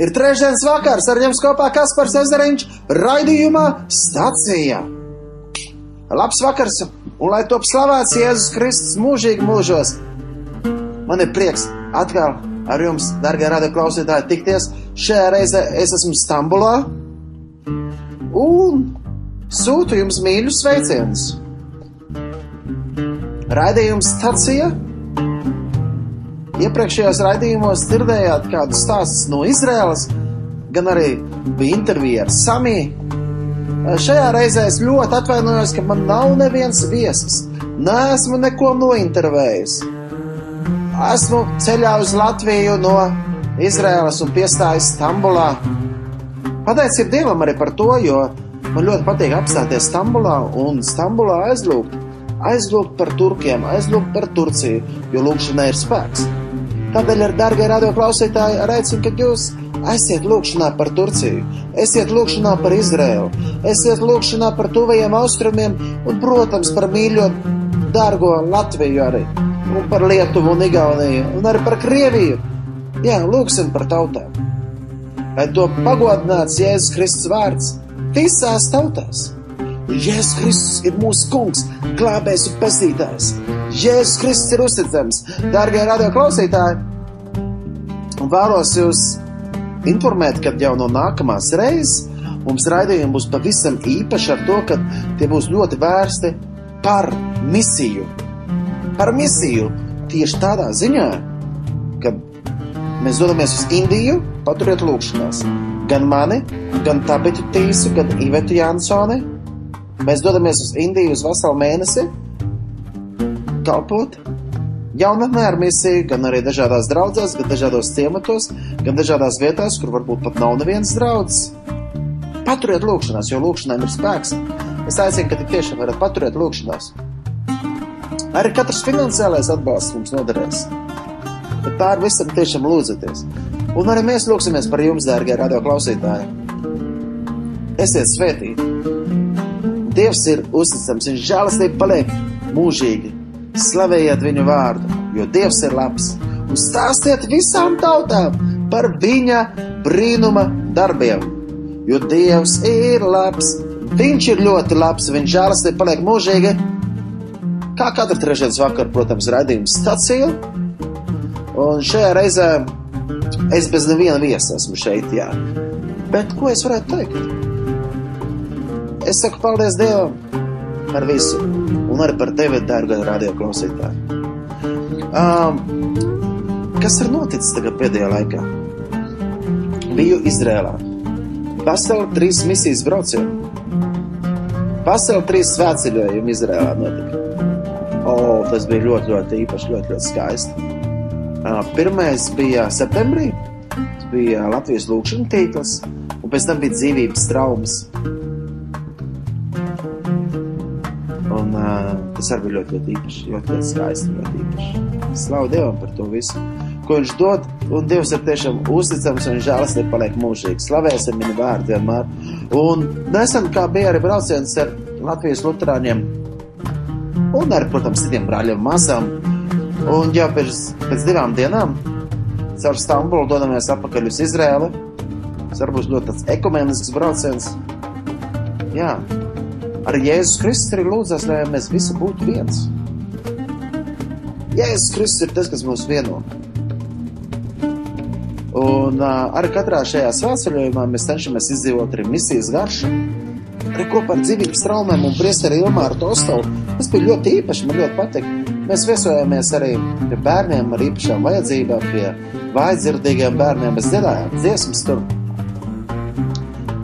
Ir trešdienas vakars, ar jums kopā Kaspars Ezeriņš raidījumā Stacija. Labs vakars, un lai top slavēts Jēzus Kristus mūžīgi mūžos. Man ir prieks atkal ar jums, darbie radio klausītāji, tikties. Šajā reizē es esmu Stambulā un sūtu jums mīļus sveicienus. Raidījums Stacija Iepriekšējos raidījumos dzirdējāt kādu stāstu no Izraēlas, gan arī bija intervija ar Samiju. Šajā reizē es ļoti atvainojos, ka man nav neviens viesis. Nē, esmu neko nointervējis. Esmu ceļā uz Latviju no Izraēlas un piestājis Stambulā. Pateicību Dievam arī par to, jo man ļoti patīk apstāties Stambulā un Stambulā aizlūgt. Aizlūgt par turkiem, aizlūgt par Turciju, jo lūkšanai ir spēks. Tādēļ, ar darbie radioklausītāji, aicinu, ka jūs aiziet lūgšanā par Turciju, esiet lūgšanā par Izraēlu, esiet lūgšanā par tuvajiem austrumiem un, protams, par mīļo, dārgo Latviju arī, un par Lietuvu un Igauniju, un arī par Krieviju. Jā, lūgsim par tautām. Lai to pagodināts Jēzus Kristus vārds visās tautās. Jēzus Kristus ir mūsu kungs, glābējs un pestītājs. Jēzus Kristus ir uzticams. Dārgie radio klausītāji, vēlos jūs informēt, ka jau no nākamās reizes mums raidījumi būs pavisam īpaši ar to, ka tie būs ļoti vērsti par misiju. Par misiju tieši tādā ziņā, ka mēs dodamies uz Indiju, paturiet lūgšanās. Gan mani, gan Tabitu Tīsu, gan Ivetu Jansoni. Mēs dodamies uz Indiju uz veselu mēnesi kalpot jaunatnē ar misiju, gan arī dažādās draudzēs, gan dažādos ciematos, gan dažādās vietās, kur varbūt pat nav nevienas draudzes. Paturiet lūgšanās, jo lūgšanām ir spēks. Es aicinu, ka tik tiešām varat paturēt lūgšanās. Arī katrs finansiālais atbalsts mums noderēs. Bet pār visam tiešām lūdzaties. Un arī mēs lūgsimies par jums, dārgie radio klausītāji. Esiet svētīti! Dievs ir uzticams, viņš žēlastība paliek mūžīgi. Slavējiet viņu vārdu, jo Dievs ir labs, un stāstiet visām tautām par viņa brīnuma darbiem. Jo Dievs ir labs, Viņš ir ļoti labs, Viņš žēlastība paliek mūžīga. Kā katru trešdienas vakaru, protams, raidījums stacija. Un šajā reizē es bez neviena viesa esmu šeit, jā. Bet ko es varētu teikt? Es saku paldies Dievam par visu un arī par tevi, dārgā radio klausītāji. Um, kas ir noticis tagad pēdējā laikā? Biju Izrēlā. Pasaules trīs misijas braucienu. Pasaules trīs svētceļojumi Izrēlā notika. O, tas bija ļoti, ļoti īpaši, ļoti, ļoti skaisti. Uh, pirmais bija septembrī, bija Latvijas lūkšana tīkls, un pēc tam bija dzīvības traumas. Tas arī bija ļoti, ļoti īpaši, ļoti, ļoti skaisti, ļoti īpaši. Slavu Dievam par to visu, ko viņš dod, un Dievs ir tiešām uzticams un žēlastība paliek mūžīgi. Slavēsim viņa vārdu vienmēr. Un nesen kā bija arī brauciens ar Latvijas luterāņiem un arī, protams, citiem brāļiem mazām. Un jau pēc, pēc divām dienām caur Stambulu dodamies atpakaļ uz Izrēlu. Tas varbūt ļoti tāds ekumenisks brauciens. Jā, ar Jēzus Kristus arī lūdzas, lai mēs visi būtu viens. Jēzus Kristus ir tas, kas mūs vieno. Un uh, arī katrā šajā svētceļojumā mēs cenšamies izdzīvot arī misijas garšu. Arī kopā ar dzīvības traumēm un priesteri Ilmāru Tostovu. Tas bija ļoti īpaši, man ļoti patika. Mēs viesojāmies arī pie bērniem ar īpašām vajadzībām, pie vājdzirdīgiem bērniem. Mēs dziedājām dziesmas tur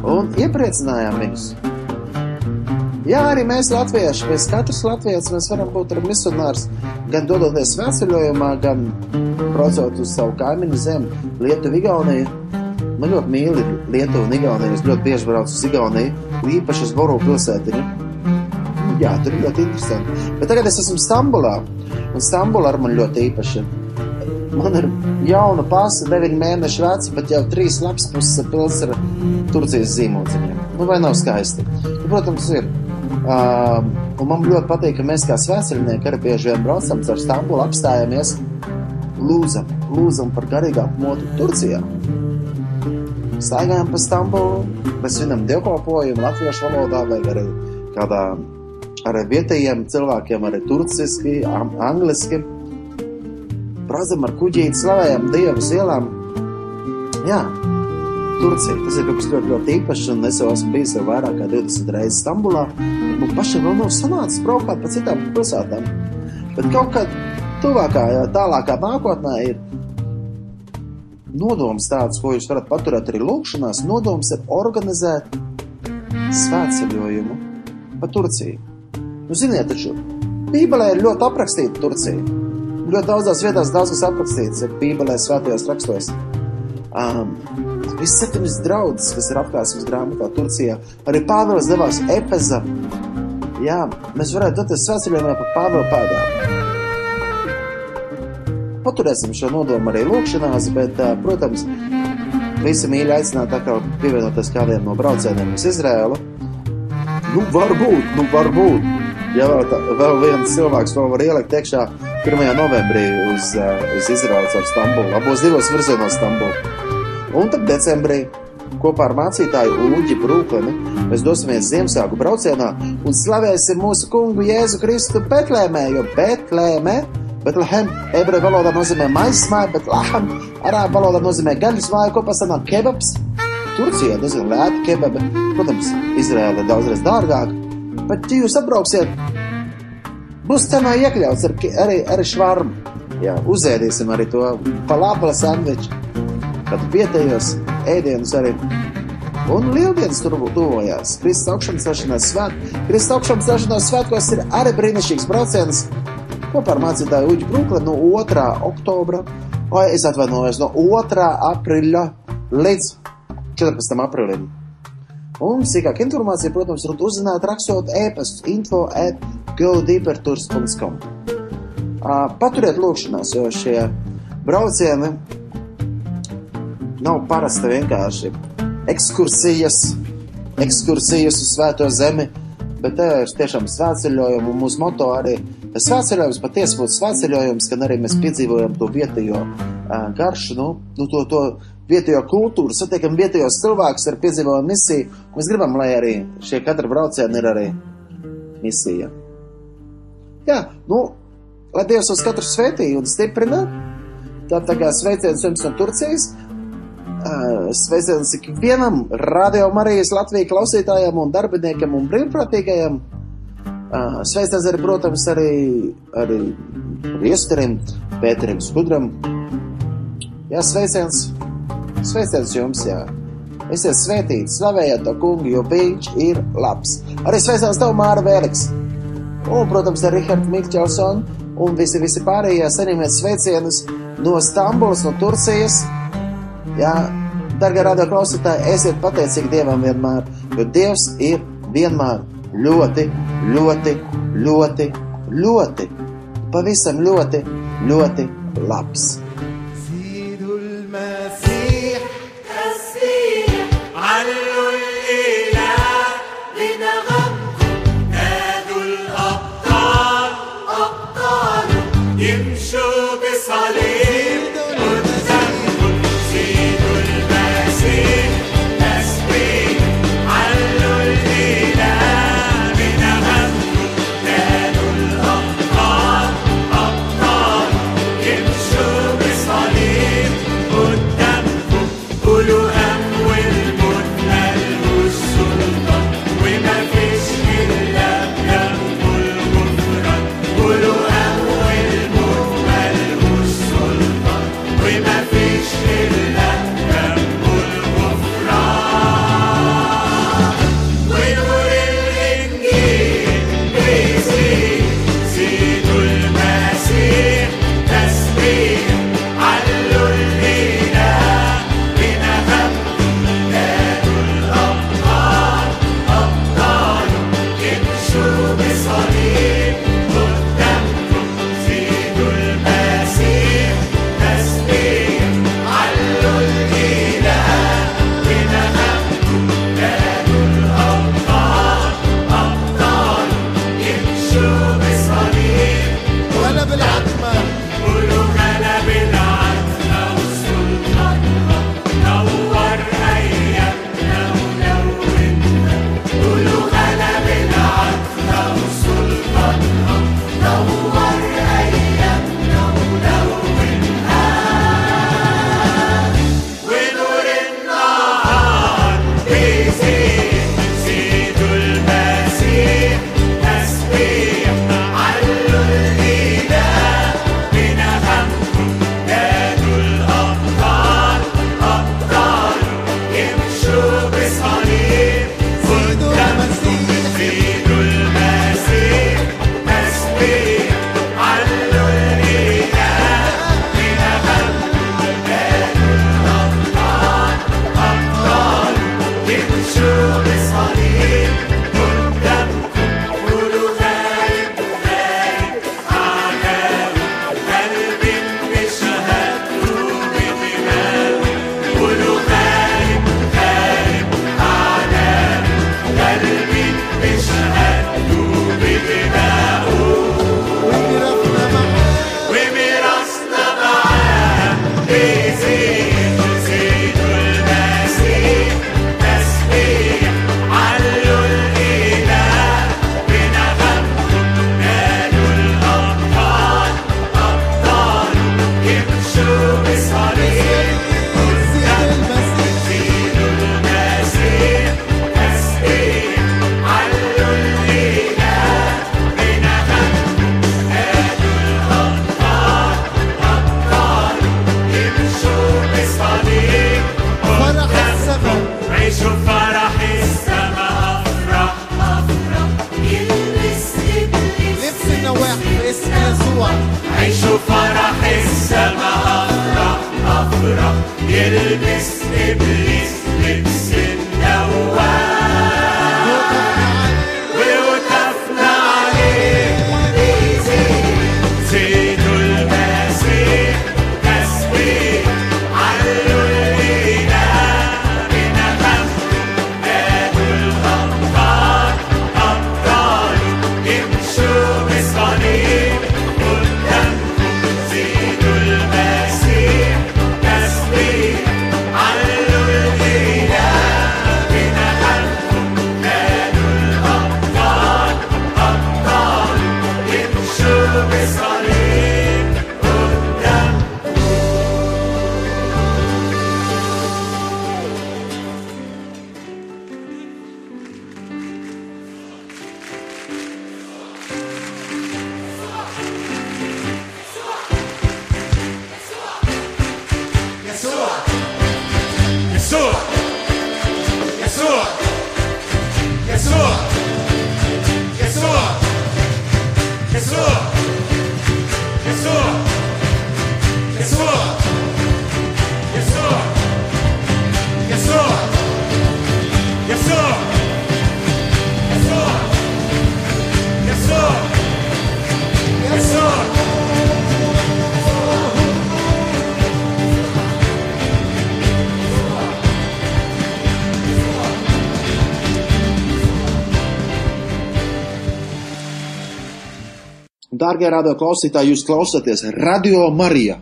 un iepriecinājām viņus. Jā, arī mēs, latvieši, mēs katrs latvietis, mēs varam būt arī misionārs, gan dodoties svētceļojumā, gan braucot uz savu kaimiņu zemi, Lietuvu, Igauniju. Man ļoti mīli Lietuvu un Igauniju. Es ļoti bieži braucu uz Igauniju, īpaši uz Boru pilsētiņu. Jā, tur ir ļoti interesanti. Bet tagad es esmu Stambulā, un Stambula ar man ļoti īpaši. Man ir jauna pasta, 9 mēnešu veca, bet jau 3 labs puses pilns ar Turcijas zīmociņiem. Nu, vai nav skaisti? Nu, protams, ir. Uh, man ļoti patīk, ka mēs kā svētceļnieki arī bieži vien braucam ar Stambulu, apstājamies, lūdzam, lūdzam par garīgāku motu Turcijā. staigājam pa Stambulu, mēs svinam dievkalpojumu latviešu valodā vai arī kādā ar vietējiem cilvēkiem, arī turciski, angliski. Braucam ar kuģīti, slavējam Dievu ielām. Jā, Turcija. Tas ir kaut kas ļoti, ļoti īpašs, un es jau esmu bijis jau vairāk kā 20 reizes Stambulā. Man pašam vēl nav sanācis braukāt pa citām pilsētām. Bet kaut kad tuvākā, tālākā nākotnē ir nodoms tāds, ko jūs varat paturēt arī lūkšanās. Nodoms ir organizēt svētceļojumu pa Turciju. Nu, ziniet, taču Bībelē ir ļoti aprakstīta Turcija. Ļoti daudzās vietās daudz kas aprakstīts ir Bībelē svētajos rakstos. Um, Visas septiņas draudzes, kas ir apkārtnes grāmatā Turcijā, arī Pāvils devās Epeza. Jā, mēs varētu doties svētceļojumā pa Pāvila pēdām. Paturēsim šo nodomu arī lūkšanās, bet, protams, visi mīļi aicināti atkal pievienoties kādiem no braucieniem uz Izrēlu. Nu, varbūt, nu, varbūt. Ja vēl, tā, vēl viens cilvēks vēl var ielikt iekšā 1. novembrī uz, uz Izraels ar Stambulu, abos divos virzienos Stambulu. Un tad decembrī kopā ar mācītāju Uģi Brūklini mēs dosimies Ziemassvētku braucienā un slavēsim mūsu kungu Jēzu Kristu Betlēmē, jo Betlēmē Betlehem ebreju valodā nozīmē maizes māja, bet laham arābu valodā nozīmē gaļas māja, kopā sanāk kebabs. Turcijā diezgan lēta kebabi, protams, Izraēla ir daudzreiz dārgāk, bet ja jūs apbrauksiet, būs cenā iekļauts ar, arī, arī švarmu. Jā, uzēdīsim arī to palāpala sandviču, kad vietējos ēdienus arī. Un lieldienas tur tuvojās. Kristus augšanas celšanās svētkos. Kristus augšanas celšanās svētkos ir arī brīnišķīgs brauciens kopā ar mācītāju Uģu Brūkli no 2. oktobra, vai es atvainojos, no 2. aprīļa līdz 14. aprīlim. Un sīkāk informācija, protams, varat uzzināt rakstot e-pastu info at godeepertours.com. Paturiet lūkšanās, jo šie braucieni nav parasta vienkārši ekskursijas, ekskursijas uz svēto zemi, bet te ir tiešām svētceļojumi un mūsu moto arī Svētceļojums patiesi būtu svētceļojums, kad arī mēs piedzīvojam to vietējo uh, garšu, nu, nu to, to vietējo kultūru, satiekam vietējos cilvēkus ar piedzīvojumu misiju. Mēs gribam, lai arī šie katra braucieni ir arī misija. Jā, nu, lai Dievs uz katru svētīja un stiprina. Tā tā kā sveiciens jums no Turcijas. Sveiciens ikvienam Radio Marijas Latvijas klausītājam un darbiniekam un brīvprātīgajam. Sveicināts arī, protams, arī, arī Riesterim, Pēterim Skudram. Jā, sveiciens, sveiciens jums, jā. Esiet svētīti, slavējiet to kungu, jo viņš ir labs. Arī sveiciens tev, Māra Vēliks. Un, protams, arī Rihards Mikķelson un visi, visi pārējie saņemiet sveicienus no Stambulas, no Turcijas. Jā, dargā radio klausītāji, esiet pateicīgi Dievam vienmēr, jo Dievs ir vienmēr ļoti, ļoti, ļoti, ļoti, pavisam ļoti, ļoti labs. Dārgie radio klausītāji, jūs klausāties Radio Marija.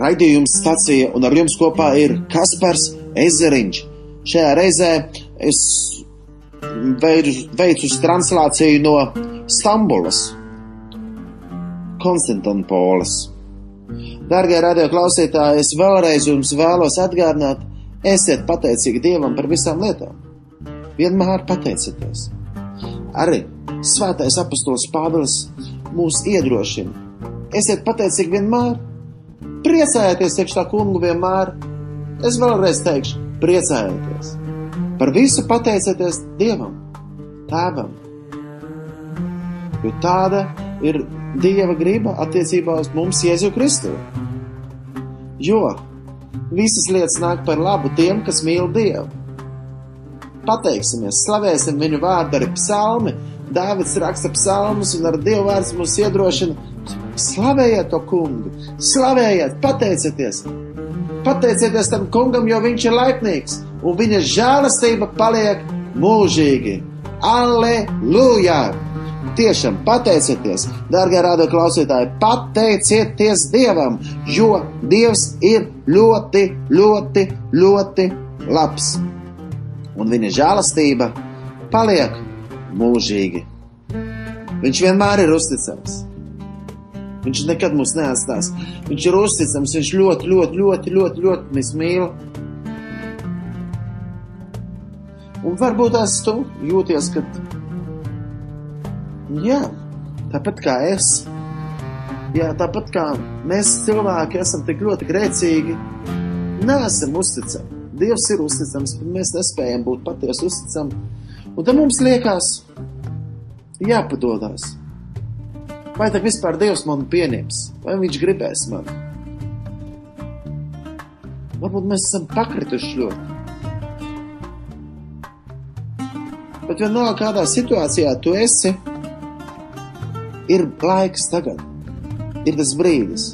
Raidījums stacija un ar jums kopā ir Kaspars Ezeriņš. Šajā reizē es veicu translāciju no Stambulas, Konstantinpolis. Dārgie radio klausītāji, es vēlreiz jums vēlos atgādināt, esiet pateicīgi Dievam par visām lietām. Vienmēr pateicieties. Arī Svētais apustulis Pāvils mūs iedrošina. Esiet pateicīgi vienmēr, priecājieties iekš tā kungu vienmēr. Es vēlreiz teikšu, priecājieties. Par visu pateicieties Dievam, Tēvam. Jo tāda ir Dieva griba attiecībā uz mums Jēzu Kristu. Jo visas lietas nāk par labu tiem, kas mīl Dievu. Pateiksimies, slavēsim viņu vārdu arī psalmi. Dāvids raksta psalmus un ar Dievu vārds mūs iedrošina. Slavējiet to kungu, slavējiet, pateicieties! Pateicieties tam kungam, jo viņš ir laipnīgs un viņa žēlastība paliek mūžīgi. Aleluja! Tiešām pateicieties, darbie rādio klausītāji, pateicieties Dievam, jo Dievs ir ļoti, ļoti, ļoti labs. Un viņa žēlastība paliek mūžīgi. Viņš vienmēr ir uzticams. Viņš nekad mūs neatstās. Viņš ir uzticams, viņš ļoti, ļoti, ļoti, ļoti, ļoti mūs mīl. Un varbūt tās tu jūties, ka. Jā, tāpat kā es. Jā, tāpat kā mēs cilvēki esam tik ļoti grēcīgi, neesam uzticami. Dievs ir uzticams, bet mēs nespējam būt patiesi uzticami. Un tad mums liekas, jāpadodas. Vai tad vispār Dievs mani pieņems, vai viņš gribēs mani? Varbūt mēs esam pakrituši ļoti. Bet vienalga kādā situācijā tu esi, ir laiks tagad, ir tas brīdis.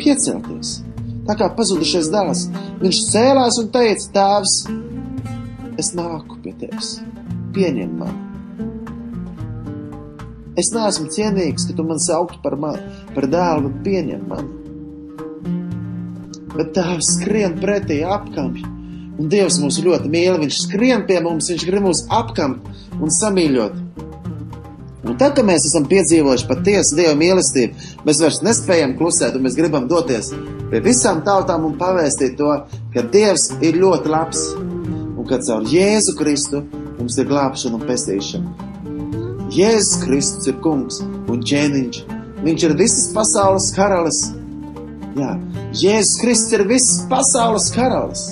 Piecelties, tā kā pazudušais dēls, viņš cēlās un teica, Tēvs, es nāku pie tevis, pieņem mani. Es neesmu cienīgs, ka tu man sauktu par, man, par dēlu, bet pieņem mani. Bet tēvs skrien pretī apkampi, un Dievs mūs ļoti mīl. Viņš skrien pie mums, viņš grib mūs apkampt un samīļot. Un tad, kad mēs esam piedzīvojuši patiesu Dieva mīlestību, mēs vairs nespējam klusēt, un mēs gribam doties pie visām tautām un pavēstīt to, ka Dievs ir ļoti labs, ka caur Jēzu Kristu mums ir glābšana un pestīšana. Jēzus Kristus ir kungs un ķēniņš. Viņš ir visas pasaules karalis. Jā, Jēzus Kristus ir visas pasaules karalis.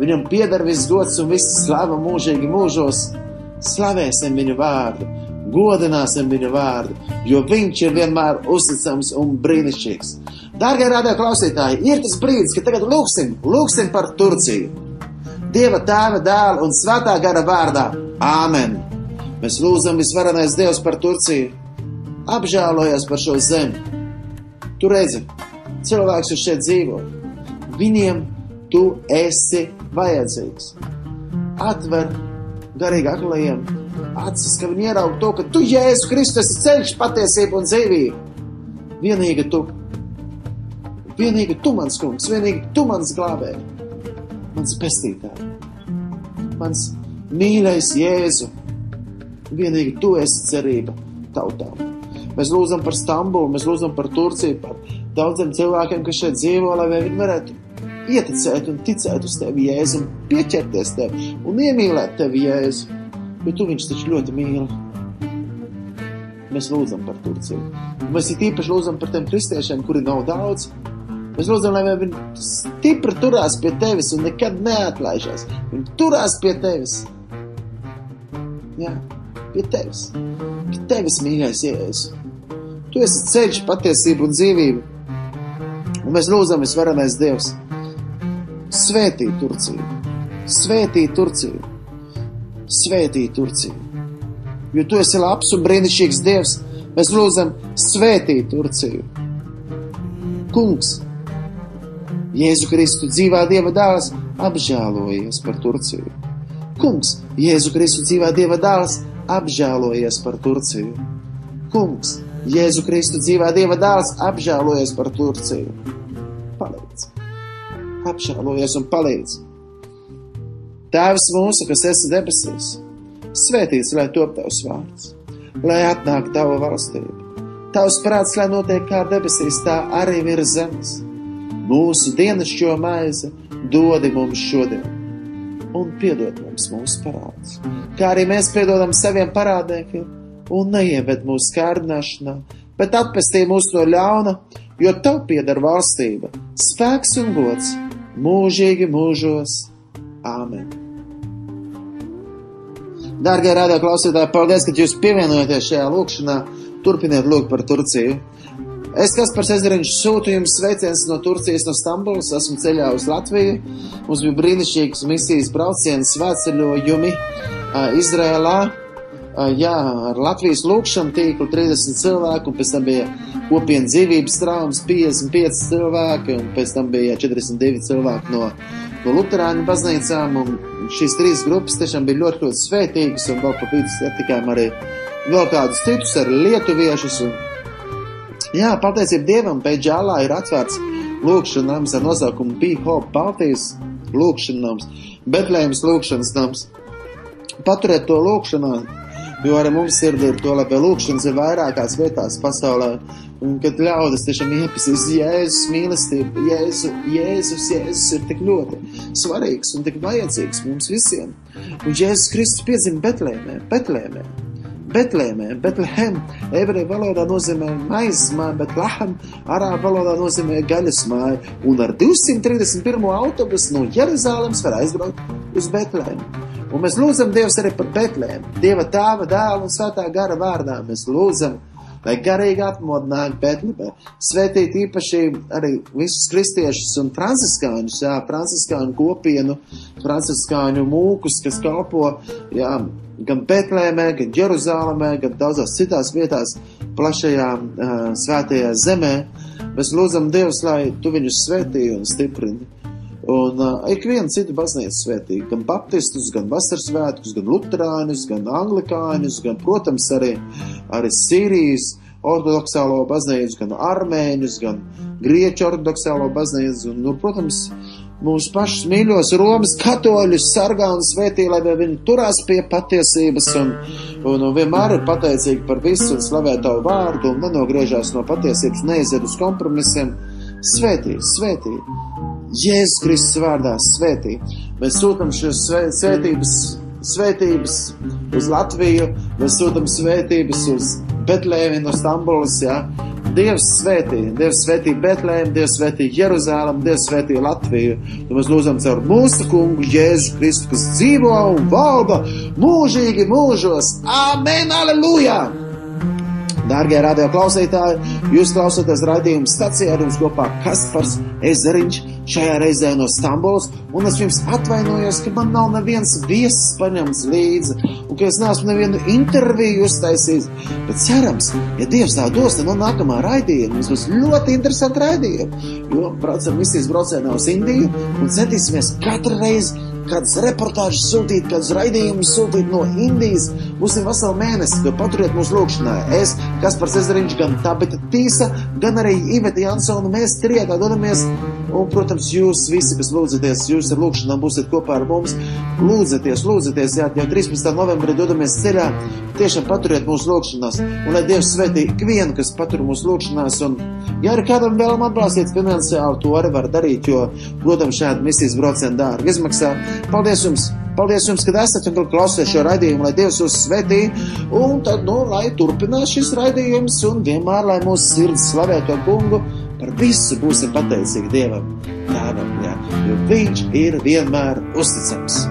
Viņam pieder viss gods un viss slava mūžīgi mūžos. Slavēsim viņu vārdu godināsim viņa vārdu, jo viņš ir vienmēr uzticams un brīnišķīgs. Dārgie radio klausītāji, ir tas brīdis, kad tagad lūksim, lūksim par Turciju. Dieva tēva dēla un svētā gara vārdā. Āmen! Mēs lūdzam visvarenais Dievs par Turciju. Apžēlojies par šo zemi. Tu redzi, cilvēks uz šeit dzīvo. Viņiem tu esi vajadzīgs. Atver garīgi aklajiem acis, ka viņi ieraug to, ka tu, Jēzus Kristus, esi ceļš, patiesība un dzīvība. Vienīgi tu. Vienīgi tu, mans kungs, vienīgi tu, mans glābēji, mans pestītāji, mans mīļais Jēzu. Vienīgi tu esi cerība tautām. Mēs lūdzam par Stambulu, mēs lūdzam par Turciju, par daudziem cilvēkiem, kas šeit dzīvo, lai viņi varētu ieticēt un ticēt uz tevi, Jēzu, un pieķerties tev un iemīlēt tevi, Jēzu jo tu viņš taču ļoti mīli. Mēs lūdzam par Turciju. Mēs īpaši lūdzam par tiem kristiešiem, kuri nav daudz. Mēs lūdzam, lai viņi stipri turās pie tevis un nekad neatlaižās. Viņi turās pie tevis. Jā, pie tevis. Pie tevis, mīļais Jēzus. Tu esi ceļš, patiesība un dzīvība. Un mēs lūdzam, visvarenais Dievs. Svētī Turciju. Svētī Turciju svētī Turciju. Jo tu esi labs un brīnišķīgs Dievs, mēs lūdzam svētī Turciju. Kungs, Jēzu Kristu dzīvā Dieva dēls apžēlojies par Turciju. Kungs, Jēzu Kristu dzīvā Dieva dēls apžēlojies par Turciju. Kungs, Jēzu Kristu dzīvā Dieva dēls apžēlojies par Turciju. Palīdz! Apžēlojies un palīdz! Tēvs mūsu, kas esi debesīs, svētīts lai top tavs vārds, lai atnāk tava valstība. Tavs prāts, lai notiek kā debesīs, tā arī virs zemes. Mūsu dienascho maize dodi mums šodien, un piedod mums mūsu parādus, kā arī mēs piedodam saviem parādniekiem, un neieved mūsu kārdināšanā, bet atpestī mūs no ļauna, jo tev pieder valstība, spēks un gods mūžīgi mūžos. Āmen! Dārgie radio klausītāji, paldies, ka jūs pievienojaties šajā lūkšanā. Turpiniet lūgt par Turciju. Es, Kaspars Ezeriņš, sūtu jums sveiciens no Turcijas, no Stambulas. Esmu ceļā uz Latviju. Mums bija brīnišķīgs misijas brauciens, svētceļojumi Izrēlā. Jā, ar Latvijas lūkšanu tīklu 30 cilvēku, un pēc tam bija kopienas dzīvības traumas 55 cilvēki, un pēc tam bija 42 cilvēki no no Lutāņu baznīcām, šīs trīs grupas tiešām bija ļoti, ļoti svētīgas, un vēl pa vidu satikām arī vēl kādus citus, arī lietuviešus. Un, jā, pateicība Dievam, Beidžālā ir atvērts lūkšanas nams ar nosaukumu P-Hop Baltijas lūkšanas nams, Betlēmas lūkšanas nams. Paturiet to lūkšanā, jo arī mums ir to, lai pie lūkšanas ir vairākās vietās pasaulē Un kad ļaudis tiešām iepazīst Jēzus mīlestību, Jēzu, Jēzus, Jēzus ir tik ļoti svarīgs un tik vajadzīgs mums visiem. Un Jēzus Kristus piedzima Betlēmē, Betlēmē. Betlēmē, Betlehem, ebreju valodā nozīmē maizes māja, bet lahem arābu valodā nozīmē gaļas māja, un ar 231. autobusu no Jeruzālēmas var aizbraukt uz Betlēmu. Un mēs lūdzam Dievs arī par Betlēmu, Dieva tēva, dēla un svētā gara vārdā. Mēs lūdzam, lai garīgi atmodinātu Betlibē. Svētīt īpaši arī visus kristiešus un franciskāņus, jā, franciskāņu kopienu, franciskāņu mūkus, kas kalpo, jā, gan Betlēmē, gan Jeruzālēmē, gan daudzās citās vietās plašajā uh, svētajā zemē. Mēs lūdzam Dievs, lai tu viņus svētī un stiprini. Un uh, ikvienu citu baznīcu svētīgi, gan baptistus, gan vasaras svētkus, gan luterāņus, gan anglikāņus, gan, protams, arī, arī Sīrijas ortodoksālo baznīcu, gan armēņus, gan grieķu ortodoksālo baznīcu, un, nu, protams, mūsu pašus mīļos Romas katoļus sargā un svētī, lai viņi turās pie patiesības un, un, un vienmēr ir pateicīgi par visu un slavē tavu vārdu un nenogriežās no patiesības, neiziet uz kompromisiem. Svētī, svētī! Jēzus Kristus vārdā svētī. Mēs sūtam šīs svētības, svētības uz Latviju, mēs sūtam svētības uz Betlēmi no Stambulas, jā. Dievs svētī, Dievs svētī Betlēm, Dievs svētī Jeruzālem, Dievs svētī Latviju. To mēs lūdzam caur mūsu kungu Jēzu Kristu, kas dzīvo un valda mūžīgi mūžos. Amen, aleluja! Dārgie radio klausītāji, jūs klausāties raidījuma stacijā ar jums kopā Kaspars Ezeriņš, šajā reizē no Stambuls, un es jums atvainojos, ka man nav neviens viesis paņemts līdzi, un ka es neesmu nevienu interviju uztaisījis, bet cerams, ja Dievs tā dos, tad no nākamā raidījuma mums būs ļoti interesanti raidījumi, jo braucam misijas braucienā uz Indiju un centīsimies katru reizi kādas reportāžas sūtīt, kādas raidījumus sūtīt no Indijas. Būsim veselu mēnesi, ka paturiet mūsu lūkšanā. Es, Kaspars Ezeriņš, gan Tabita Tīsa, gan arī Iveta Jansona, mēs trietā dodamies. Un, protams, jūs visi, kas lūdzaties, jūs ar lūkšanām būsiet kopā ar mums. Lūdzaties, lūdzaties, jā, jau 13. novembrī dodamies ceļā. Tiešām paturiet mūsu lūkšanās, un lai Dievs svētī ikvienu, kas patur mūsu lūkšanās. Un, ja arī kādam vēlam atbalstīt finansiāli, to arī var darīt, jo, protams, šādi misijas braucieni dārgi izmaksā. Paldies jums! Paldies jums, ka esat un klausāties šo raidījumu, lai Dievs jūs svētī. Un tad, nu, lai turpinās šis raidījums un vienmēr, lai mūsu sirds slavē to kungu, par visu būsim pateicīgi Dievam, Tēvam, jā, jo Viņš ir vienmēr uzticams.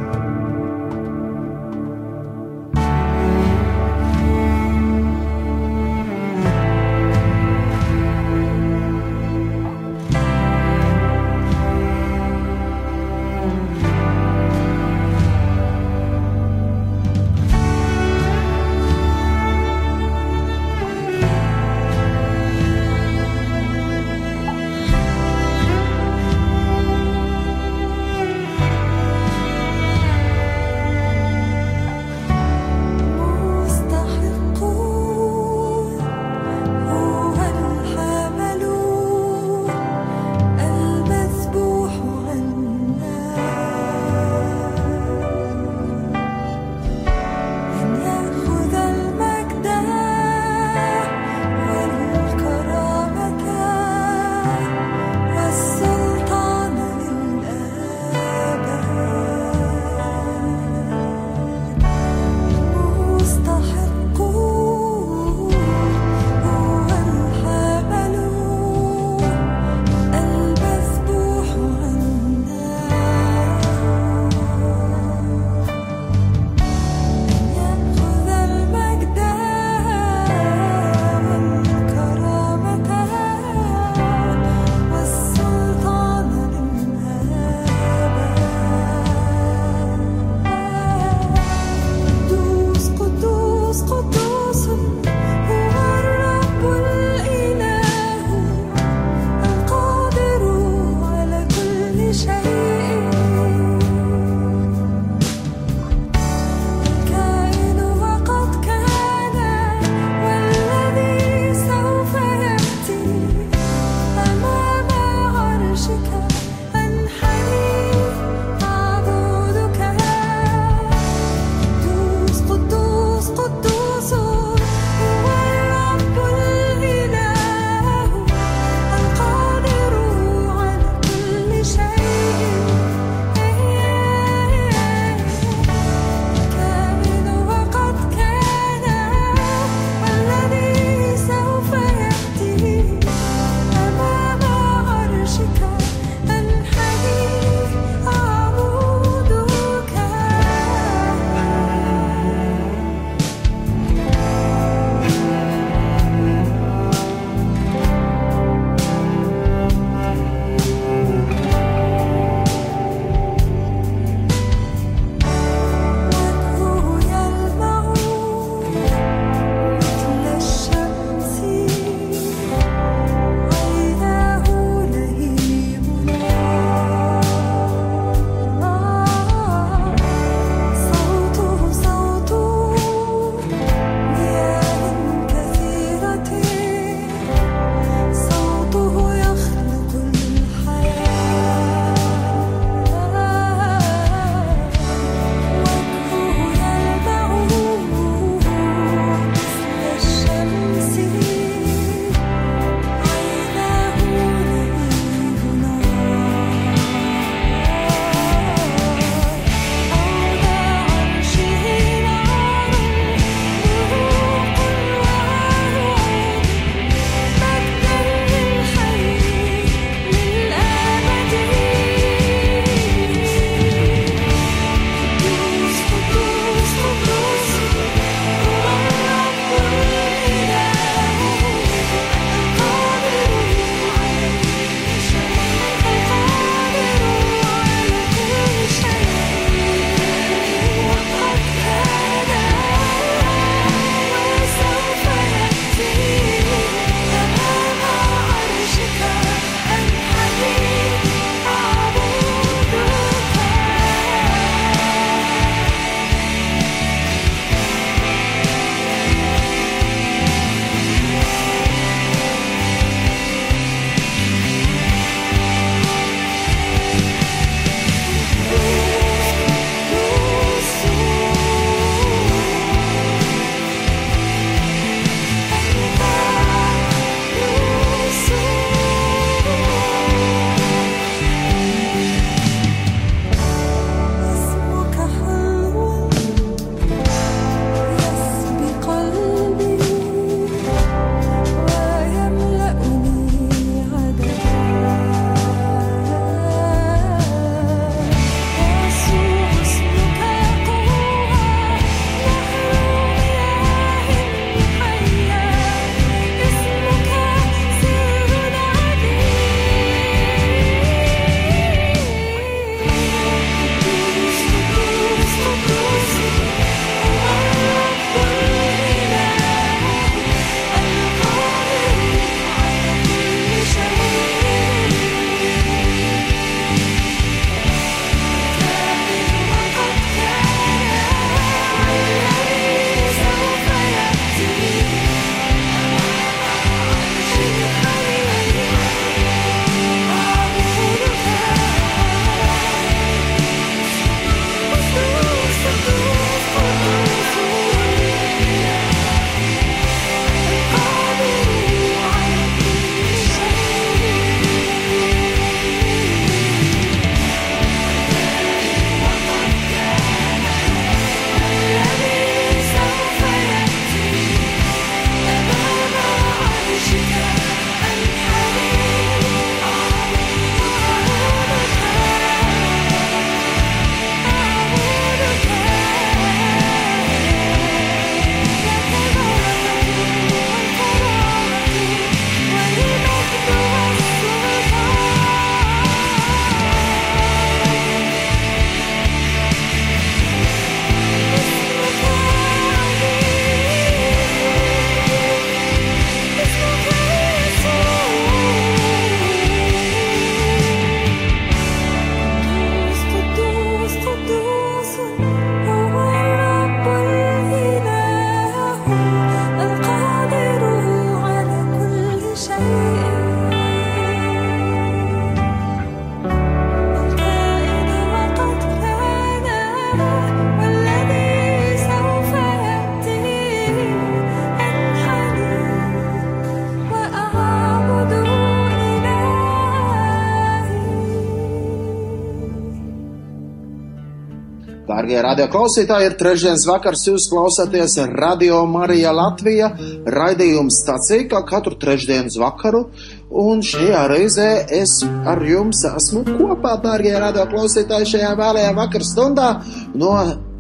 Dārgie radio klausītāji, ir trešdienas vakars, jūs klausāties Radio Marija Latvija raidījums stācija, kā katru trešdienas vakaru, un šajā reizē es ar jums esmu kopā, dārgie radio klausītāji, šajā vēlējā vakar stundā no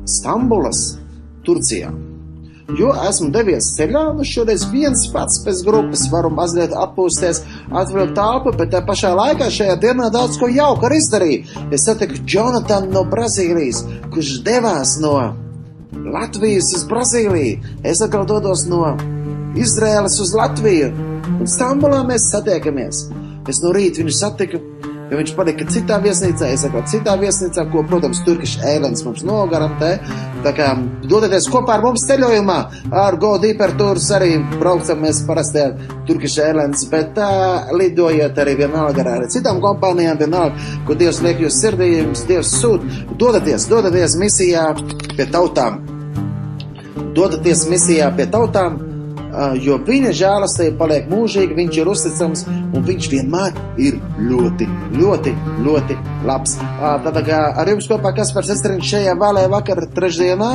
Stambulas, Turcijā. Jo esmu devies ceļā, nu šoreiz viens pats bez grupas varu mazliet atpūsties, atvilkt telpu, bet tā pašā laikā šajā dienā daudz ko jauku arī izdarīju. Es satiku Jonatanu no Brazīlijas, kurš devās no Latvijas uz Brazīliju. Es atkal dodos no Izraēlas uz Latviju, un Stambulā mēs satiekamies. Es no rīta viņu satiku, jo viņš palika citā viesnīcā, es atkal citā viesnīcā, ko, protams, Turkish Airlines mums nogarantē. Tā kā dodaties kopā ar mums ceļojumā, ar Go Deeper Tours arī braucam mēs parasti ar Turkish Airlines, bet tā lidojiet arī vienalga ar citām kompānijām, vienalga, ko Dievs liek jūs sirdī, jums Dievs sūt. Dodaties, dodaties misijā pie tautām. Dodaties misijā pie tautām jo viņa žēlastība paliek mūžīga, viņš ir uzticams un viņš vienmēr ir ļoti, ļoti, ļoti labs. Tad kā ar jums kopā Kaspars Estrins šajā vēlējā vakara trešdienā,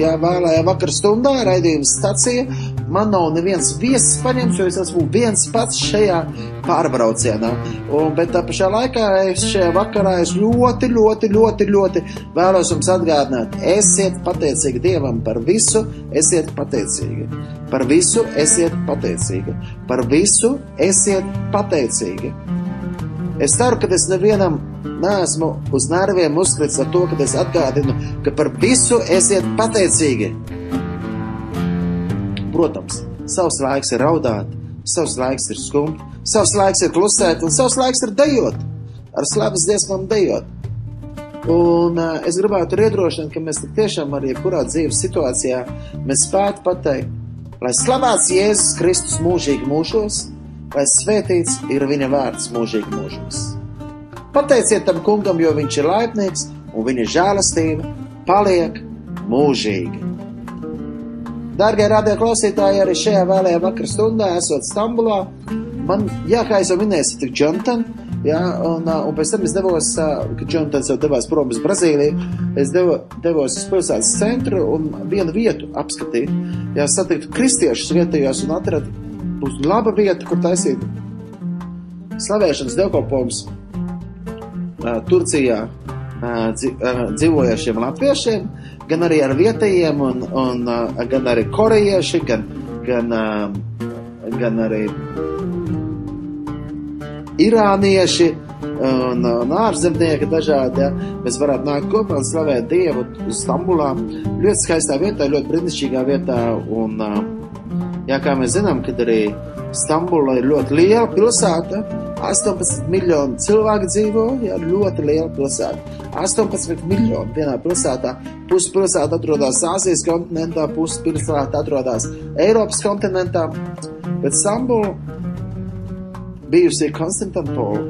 jā, vēlējā vakara stundā, raidījums stacija. Man nav neviens viesis paņemts, jo es esmu viens pats šajā pārbraucienā. Un, bet tā pašā laikā es šajā vakarā es ļoti, ļoti, ļoti, ļoti vēlos jums atgādināt, esiet pateicīgi Dievam par visu, esiet pateicīgi. Par visu esiet pateicīgi. Par visu esiet pateicīgi. Es ceru, ka es nevienam neesmu uz nerviem uzkrits ar to, ka es atgādinu, ka par visu esiet pateicīgi. Protams, savs laiks ir raudāt, savs laiks ir skumt, savs laiks ir klusēt, un savs laiks ir dejot, ar slavas dziesmām dejot. Un uh, es gribētu iedrošināt, ka mēs tiešām arī jebkurā dzīves situācijā mēs spētu pateikt, lai slavēts Jēzus Kristus mūžīgi mūžos, lai svētīts ir viņa vārds mūžīgi mūžos. Pateiciet tam kungam, jo viņš ir laipnīgs un viņa žēlastība paliek mūžīgi. Dārgie radio klausītāji, arī šajā vēlējā vakara stundā, esot Stambulā, man, jā, kā jau minēju, tik Jonathan, jā, un, un pēc tam es devos, kad Jonatans jau devās prom uz Brazīliju, es devo, devos uz pilsētas centru un vienu vietu apskatīt, jā, satiktu kristiešus vietējos un atradu, būs laba vieta, kur taisīt slavēšanas dievkalpojums Turcijā dzīvojošiem latviešiem, gan arī ar vietējiem, un, un gan arī korejieši, gan, gan, gan arī irānieši un, un ārzemnieki dažādi. Ja. Mēs varētu nākt kopā un slavēt Dievu Stambulā. Ļoti skaistā vietā, ļoti brīnišķīgā vietā. Un, jā, kā mēs zinām, kad arī Stambula ir ļoti liela pilsēta. 18 miljoni cilvēku dzīvo, jā, ļoti liela pilsēta. 18 miljoni vienā pilsētā. Pusi pilsēta atrodas Āzijas kontinentā, pusi pilsēta atrodas Eiropas kontinentā. Bet Stambula bijusi Konstantinopole.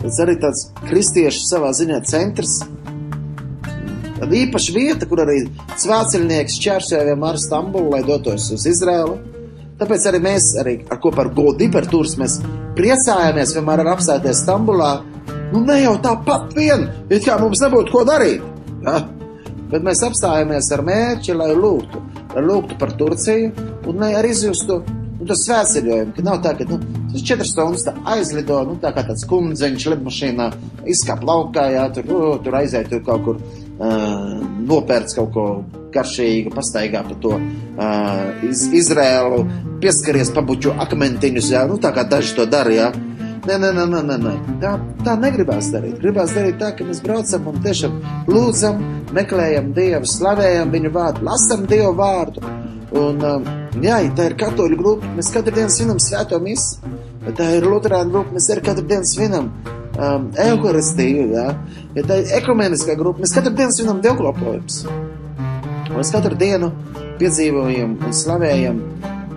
Tas arī tāds kristiešu savā ziņā centrs. Tad īpaša vieta, kur arī svētceļnieks čērsoja vienmēr Stambulu, lai dotos uz Izraelu. Tāpēc arī mēs, arī ar kopā ar Goldiper turs, mēs priecājāmies vienmēr ar apstāties Stambulā. Nu, ne jau tāpat vien, it kā mums nebūtu ko darīt. Ja? Bet mēs apstājāmies ar mērķi, lai lūgtu, lai lūgtu par Turciju un lai arī izjustu nu, to svētceļojumu, ka nav tā, ka nu, tas četras stundas aizlido, nu, tā kā tāds kundzeņš lidmašīnā izkāp laukā, jā, tur, uh, tur aiziet tur kaut kur, uh, nopērts kaut ko garšīgu, pastaigā pa to uh, iz, Izrēlu, pieskaries pabuču akmentiņus, jā, nu, tā kā daži to dara, jā. Nē, nē, nē, nē, nē, nē. Tā, tā negribās darīt. Gribās darīt tā, ka mēs braucam un tiešām lūdzam, meklējam Dievu, slavējam viņu vārdu, lasam Dievu vārdu. Un, um, jā, tā ir katoļu grupa, mēs katru dienu svinam svēto misi. Ja tā ir luterāna grupa, mēs arī katru dienu svinam um, evaharistiju. Ja? ja tā ir ekumeniskā grupa, mēs katru dienu svinam dievkalpojumus. Mēs katru dienu piedzīvojam un slavējam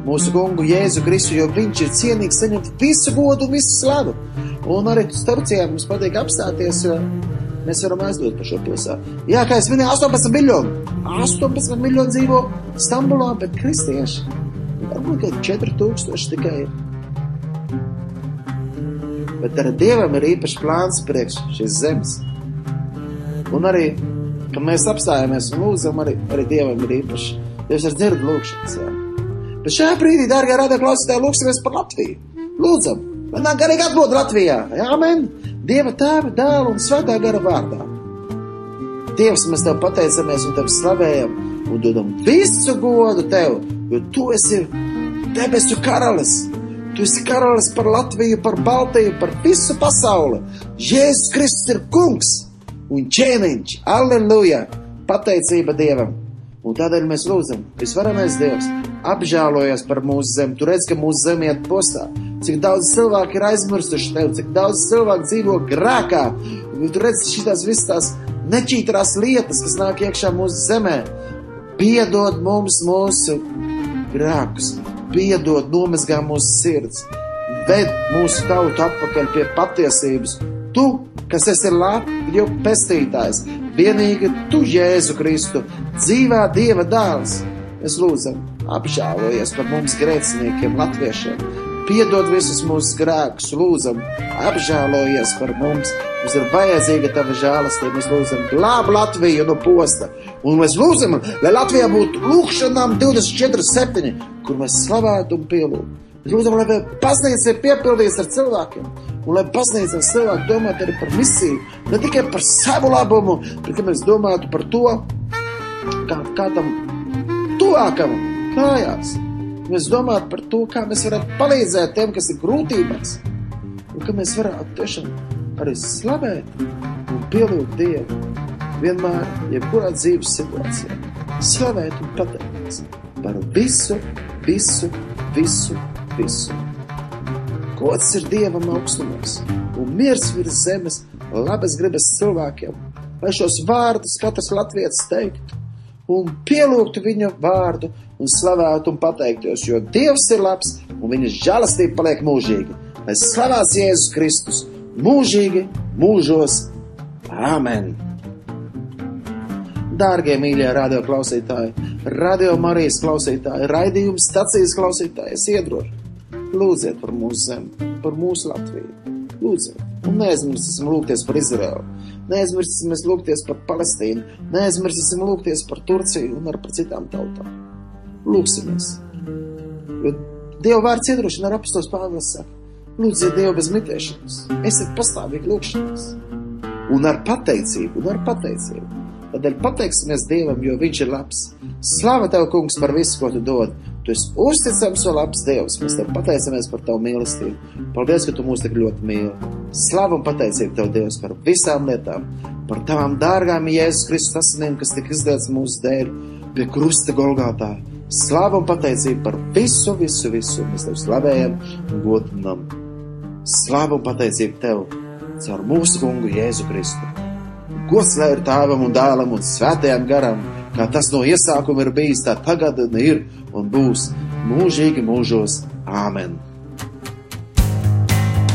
mūsu kungu Jēzu Kristu, jo viņš ir cienīgs saņemt visu godu un visu slavu. Un arī Turcijā mums patīk apstāties, jo mēs varam aizdot par šo pilsētu. Jā, kā es minēju, 18 miljoni. 18 miljoni dzīvo Stambulā, bet kristieši. Varbūt 4000 tikai ir. Bet ar Dievam ir īpašs plāns priekš šīs zemes. Un arī ka mēs apstājamies un lūdzam arī, arī Dievam ir īpaši. Dievs ir dzird lūkšanas, jā. Bet šajā brīdī, dārgā radio klausītāji, lūksimies par Latviju. Lūdzam, manā garīgi atbūt Latvijā. Jā, amen. Dieva tēva, dēla un svētā gara vārdā. Dievs, mēs tev pateicamies un tev slavējam un dodam visu godu tev, jo tu esi debesu karalis. Tu esi karalis par Latviju, par Baltiju, par visu pasauli. Jēzus Kristus ir kungs un ķēniņš. Alleluja! Pateicība Dievam! Un tādēļ mēs lūdzam, visvarenais Dievs, apžēlojies par mūsu zemi. Tu redz, ka mūsu zeme iet postā. Cik daudz cilvēku ir aizmirsuši tevi, cik daudz cilvēku dzīvo grēkā. Tu redz šīs visas tās nečītrās lietas, kas nāk iekšā mūsu zemē. Piedod mums mūsu grēkus, piedod, nomazgā mūsu sirds, ved mūsu tautu atpakaļ pie patiesības. Tu, kas esi Latvijas pestītājs, vienīgi tu, Jēzu Kristu, dzīvā Dieva dēls. Mēs lūdzam, apžēlojies par mums grēciniekiem, latviešiem. Piedod visus mūsu grēkus, lūdzam, apžēlojies par mums. Mums ir vajadzīga tava žēlastība. Mēs lūdzam, glāb Latviju no posta. Un mēs lūdzam, lai Latvijā būtu lūkšanām 24-7, kur mēs slavētu un pielūgtu. Lūdzam, lai baznīca ir piepildījusi ar cilvēkiem, un lai baznīca ar cilvēku domātu arī par misiju, ne tikai par savu labumu, bet ka mēs domātu par to, kā kādam tuvākam kājās. Mēs domājam par to, kā mēs varētu palīdzēt tiem, kas ir grūtībās, un kā mēs varētu tiešām arī slavēt un pielūgt Dievu vienmēr, jebkurā dzīves situācijā. Slavēt un pateikties par visu, visu, visu, visu. Gods ir Dievam augstumos un miers virs zemes, labas gribas cilvēkiem, lai šos vārdus katrs latvietis teiktu un pielūgtu viņa vārdu un slavētu un pateiktos, jo Dievs ir labs un viņa žēlastība paliek mūžīgi. Lai slavēts Jēzus Kristus mūžīgi, mūžos. Āmen! Dārgie mīļie radio klausītāji, radio Marijas klausītāji, raidījums stacijas klausītāji, es iedrošu. Lūdziet par mūsu zemi, par mūsu Latviju. Lūdziet, un neaizmirsīsim lūgties par Izraelu. Neaizmirsīsim lūgties par Palestīnu, neaizmirsīsim lūgties par Turciju un par citām tautām. Lūksimies! Jo Dieva vārds iedrošina ar apstos pāvils saka, lūdziet Dievu bez mitēšanas, esiet pastāvīgi lūkšanās. Un ar pateicību, un ar pateicību. Tādēļ pateiksimies Dievam, jo Viņš ir labs. Slāva Tev, Kungs, par visu, ko Tu dod. Tu esi uzticams un labs Dievs. Mēs Tev pateicamies par Tavu mīlestību. Paldies, ka Tu mūs tik ļoti mīli. Slāva un pateicība Tev, Dievs, par visām lietām, par Tavām dārgām Jēzus Kristus asinīm, kas tika izdēts mūsu dēļ pie krusta Golgātā. Slāva un pateicība par visu, visu, visu. Mēs Tev slavējam un godinam. Slāva un pateicība Tev caur mūsu kungu Jēzu Kristu. Gods lai ir tēvam un dēlam un svētajam garam, kā tas no iesākuma ir bijis, tā tagad ir un būs mūžīgi mūžos. Āmen!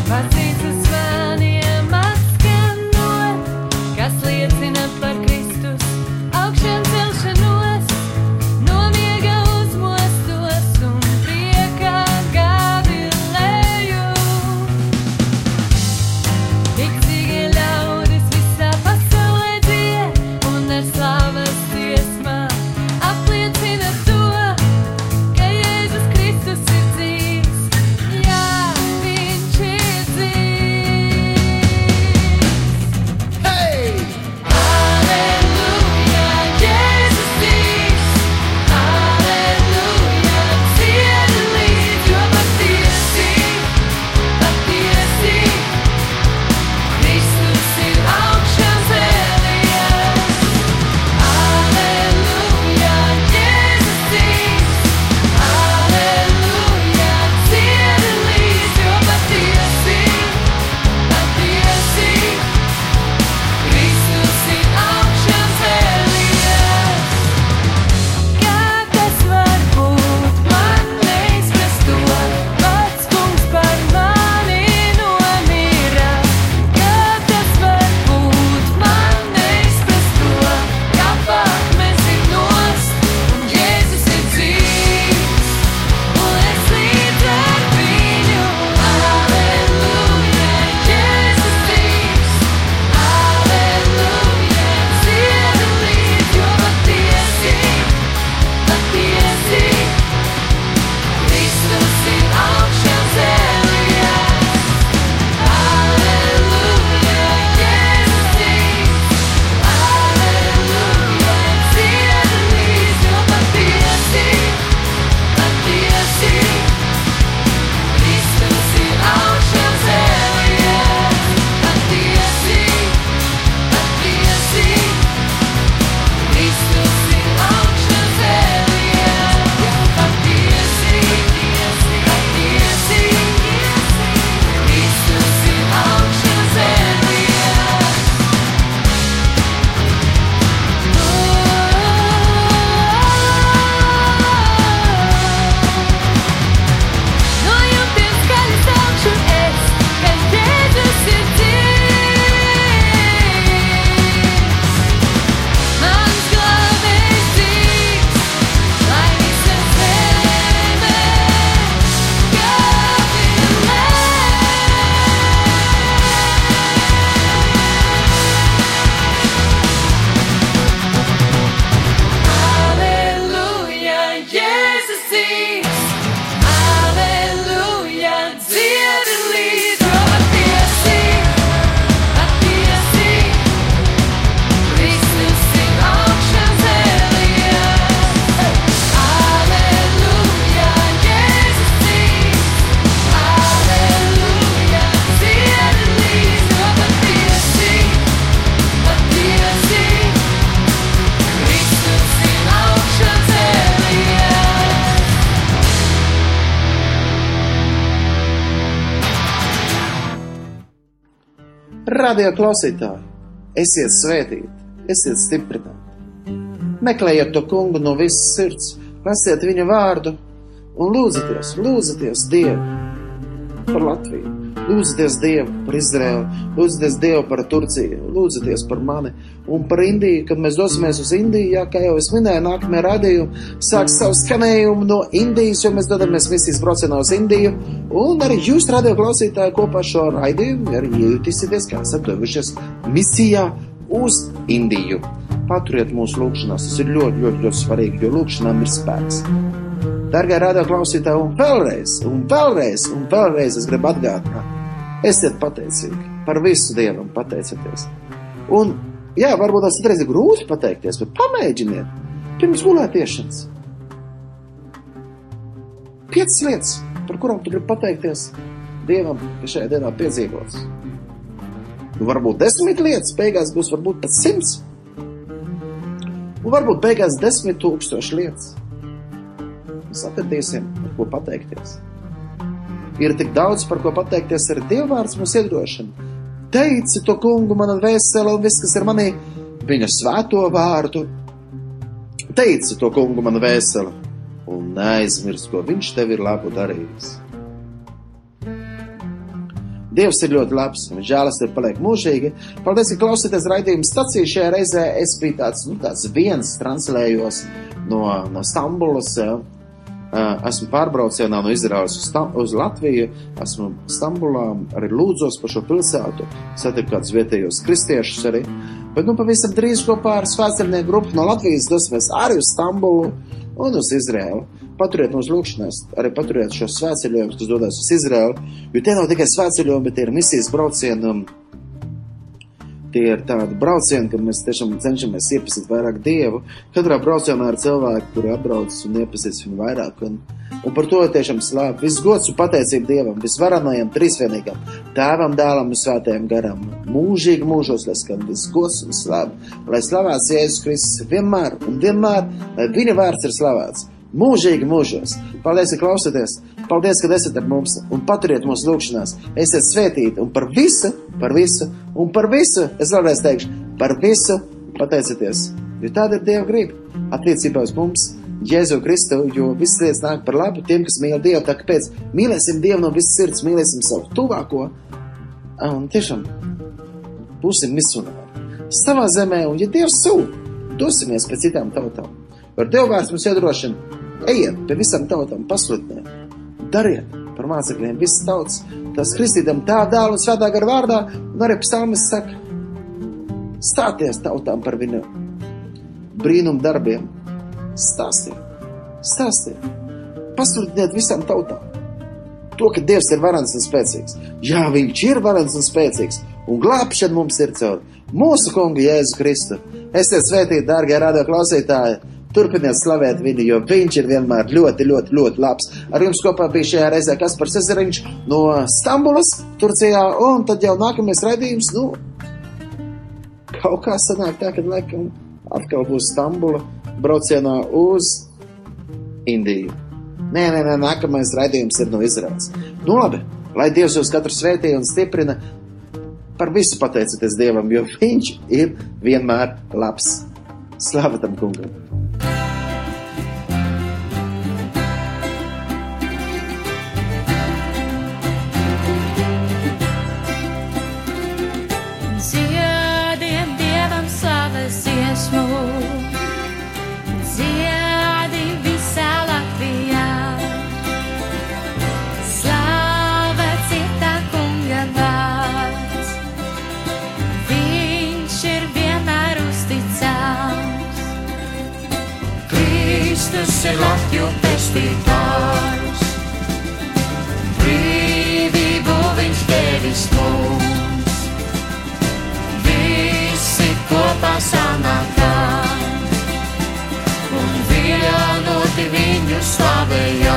Baznīcas Radio klausītāji, esiet svētīti, esiet stiprināti. Meklējiet to kungu no visas sirds, lasiet viņa vārdu un lūdzieties, lūdzieties Dievu par Latviju, lūdzieties Dievu par Izraēlu, lūdzieties Dievu par Turciju, lūdzieties par mani un par Indiju, kad mēs dosimies uz Indiju, jā, kā jau es minēju, nākamajā radījumā sāks savu skanējumu no Indijas, jo mēs dodamies misijas braucienā uz Indiju, un arī jūs, radio klausītāji, kopā ar šo raidījumu arī jūtīsieties, kā esat devušies misijā uz Indiju. Paturiet mūsu lūgšanās, tas ir ļoti, ļoti, ļoti svarīgi, jo lūgšanām ir spēks. Dargā radio klausītāji, un vēlreiz, un vēlreiz, un vēlreiz es gribu atgādināt, esiet pateicīgi par visu Dievam, pateicieties. Un, jā, varbūt tas ir grūti pateikties, bet pamēģiniet pirms gulētiešanas. Piecas lietas, par kurām tu gribi pateikties Dievam, ka šajā dienā piedzīvots. Nu, varbūt desmit lietas, beigās būs varbūt pat simts. Un varbūt beigās desmit tūkstoši lietas. Mēs atradīsim, par ko pateikties. Ir tik daudz, par ko pateikties, arī Dievvvārds mums iedrošina. Teici to kungu, mana vēsele un viss, kas ir manī, viņa svēto vārdu. Teici to kungu, mana vēsele, un neaizmirst, ko viņš tev ir labu darījis. Dievs ir ļoti labs, un žēlastība paliek mūžīgi. Paldies, ka klausāties raidījuma stāciju. Šajā reizē es biju tāds, nu, tāds viens, translējos no, no Stambulas. Ja. Esmu pārbraucienā no Izraels uz, uz Latviju, esmu Stambulā, arī lūdzos par šo pilsētu, satiku kādus vietējos kristiešus arī. Bet, nu, pavisam drīz kopā ar svētceļnieku grupu no Latvijas dosimies arī uz Stambulu un uz Izraelu. Paturiet mūsu lūgšanās, arī paturiet šos svētceļojumus, kas dodas uz Izraelu, jo tie nav tikai svētceļojumi, bet tie ir misijas braucieni. Tie ir tādi braucieni, kad mēs tiešām cenšamies iepazīt vairāk dievu. Katrā braucienā ir cilvēki, kuri atbrauc un iepazīst viņu vairāk. Un, un par to tiešām slāp. Viss gods un pateicība Dievam, visvarenajam, trīsvienīgam, tēvam, dēlam un svētajam garam. Mūžīgi mūžos, lai skan viss gods un slāp. Lai slavēts Jēzus Kristus vienmēr un vienmēr, lai viņa vārds ir slavēts. Mūžīgi mūžos. Paldies, ka klausāties! Paldies, ka esat ar mums un paturiet mūsu lūgšanās. Esiet svētīti un par visu, par visu un par visu, es vēlreiz teikšu, par visu pateicieties. Jo tāda ir Dieva griba attiecībā uz mums, Jēzu Kristu, jo visas lietas nāk par labu tiem, kas mīl Dievu. Tā kāpēc mīlēsim Dievu no visas sirds, mīlēsim savu tuvāko un tiešām būsim misionāri savā zemē. Un, ja Dievs sūta, dosimies pie citām tautām. Ar Dievu vārds mums iedrošina. Ejiet pie visām tautām, pasludiniet, dariet par mācekļiem visas tautas, tas kristītam tā dēlu un svētā gara vārdā, un arī psalmis saka, stāties tautām par viņu brīnumu darbiem, stāstiet, stāstiet, pasludiniet visām tautām. To, ka Dievs ir varants un spēcīgs. Jā, Viņš ir varants un spēcīgs, un glābšana mums ir caur mūsu kungu Jēzu Kristu. Esiet svētīti, dārgie radio klausītāji! Turpiniet slavēt viņu, jo viņš ir vienmēr ļoti, ļoti, ļoti labs. Ar jums kopā bija šajā reizē Kaspars Ezeriņš no Stambulas, Turcijā, un tad jau nākamais raidījums, nu, kaut kā sanāk tā, ka laikam atkal būs Stambula braucienā uz Indiju. Nē, nē, nē, nākamais raidījums ir no Izraels. Nu labi, lai Dievs jūs katru svētī un stiprina, par visu pateicieties Dievam, jo viņš ir vienmēr labs. Slava tam kungam! Ir Latviju pestītājs. Brīvību viņš devis mums. Visi kopā sanākām un vienoti viņu slavējām.